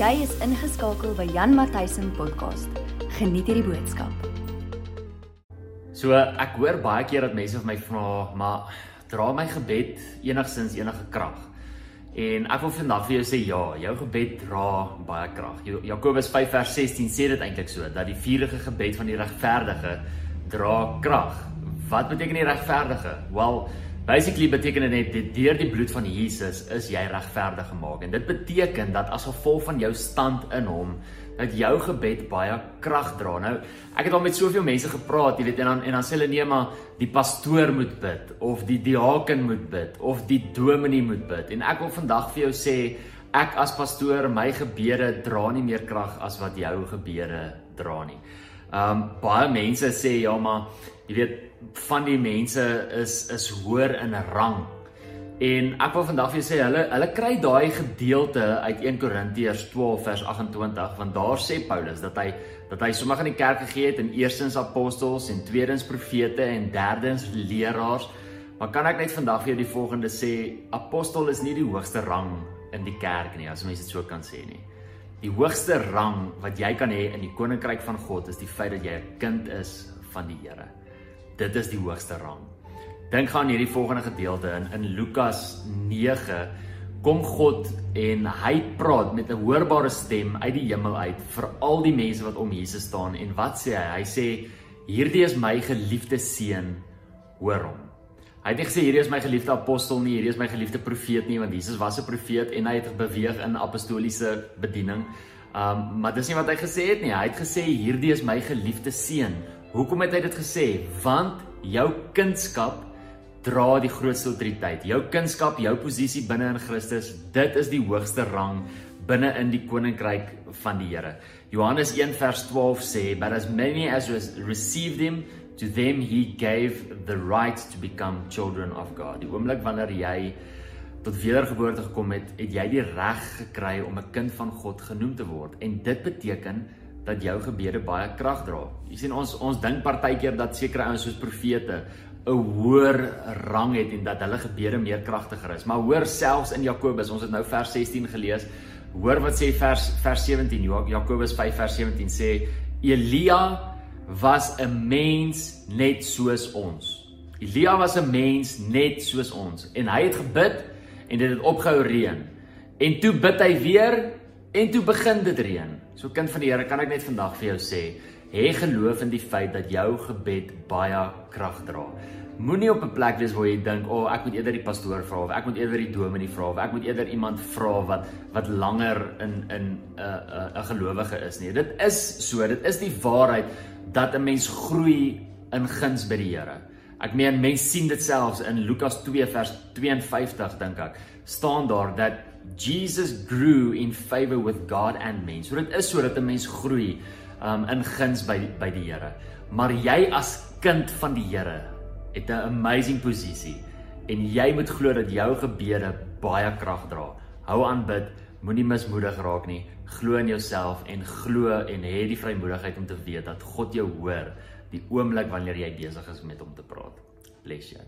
Jy is ingeskakel by Jan Matthysen podcast. Geniet hierdie boodskap. So ek hoor baie keer dat mense vir my vra, maar dra my gebed enigstens enige krag? En ek wil vandag vir jou sê ja, jou gebed dra baie krag. Jakobus 5 vers 16 sê dit eintlik so dat die vuurige gebed van die regverdige dra krag. Wat beteken die regverdige? Wel, basically beteken dit net deur die bloed van Jesus is jy regverdig gemaak. En dit beteken dat as gevolg van jou stand in hom dat jou gebed baie krag dra. Nou, ek het al met soveel mense gepraat, jy weet, en dan en dan sê hulle nee, maar die pastoor moet bid of die diaken moet bid of die dominee moet bid. En ek wil vandag vir jou sê ek as pastoor my gebede dra nie meer krag as wat jou gebede dra nie. Um baie mense sê ja, maar jy weet van die mense is is hoër in rang En ek wil vandag vir julle sê hulle hulle kry daai gedeelte uit 1 Korintiërs 12 vers 28 want daar sê Paulus dat hy dat hy sommige in die kerk gegee het en eerstens apostels en tweedens profete en derdens leraars. Maar kan ek net vandag vir jou die volgende sê apostel is nie die hoogste rang in die kerk nie as mense dit so kan sê nie. Die hoogste rang wat jy kan hê in die koninkryk van God is die feit dat jy 'n kind is van die Here. Dit is die hoogste rang. Dink gaan hierdie volgende gedeelte in in Lukas 9 kom God en hy praat met 'n hoorbare stem uit die hemel uit vir al die mense wat om Jesus staan en wat sê hy? Hy sê hierdie is my geliefde seun, hoor hom. Hy het nie gesê hierdie is my geliefde apostel nie, hierdie is my geliefde profeet nie want Jesus was 'n profeet en hy het beweeg in apostoliese bediening. Um maar dis nie wat hy gesê het nie. Hy het gesê hierdie is my geliefde seun. Hoekom het hy dit gesê? Want jou kindskap dra die grootste autoriteit. Jou kunskap, jou posisie binne in Christus, dit is die hoogste rang binne in die koninkryk van die Here. Johannes 1 vers 12 sê, "But as many as received him, to them he gave the right to become children of God." Die oomblik wanneer jy tot wedergeboorte gekom het, het jy die reg gekry om 'n kind van God genoem te word. En dit beteken dat jou gebede baie krag dra. Jy sien ons ons dink partykeer dat sekere ouens soos profete 'n hoër rang het en dat hulle gebede meer kragtiger is. Maar hoor selfs in Jakobus, ons het nou vers 16 gelees. Hoor wat sê vers vers 17. Jakobus 5 vers 17 sê Elia was 'n mens net soos ons. Elia was 'n mens net soos ons en hy het gebid en dit het opgehou reën. En toe bid hy weer en toe begin dit reën. So kind van die Here, kan ek net vandag vir jou sê, hê geloof in die feit dat jou gebed baie krag dra. Moenie op 'n plek wees waar jy dink, "O, oh, ek moet eerder die pastoor vra of ek moet eerder die dominee vra of ek moet eerder iemand vra wat wat langer in in 'n uh, 'n uh, 'n gelowige is nie." Dit is so, dit is die waarheid dat 'n mens groei in guns by die Here. Ek meen mense sien dit selfs in Lukas 2 vers 52 dink ek. staan daar dat Jesus grew in favor with God and men. So dit is sodat 'n mens groei um in guns by by die Here. Maar jy as kind van die Here het 'n amazing posisie en jy moet glo dat jou gebede baie krag dra. Hou aan bid, moenie mismoedig raak nie. Glo in jouself en glo en hê die vrymoedigheid om te weet dat God jou hoor die oomblik wanneer jy besig is met hom te praat. Bless jou.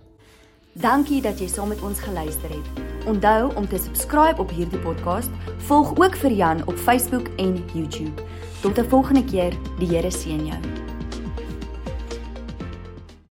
Dankie dat jy saam met ons geluister het. Onthou om te subscribe op hierdie podcast. Volg ook vir Jan op Facebook en YouTube. Tot 'n volgende keer. Die Here seën jou.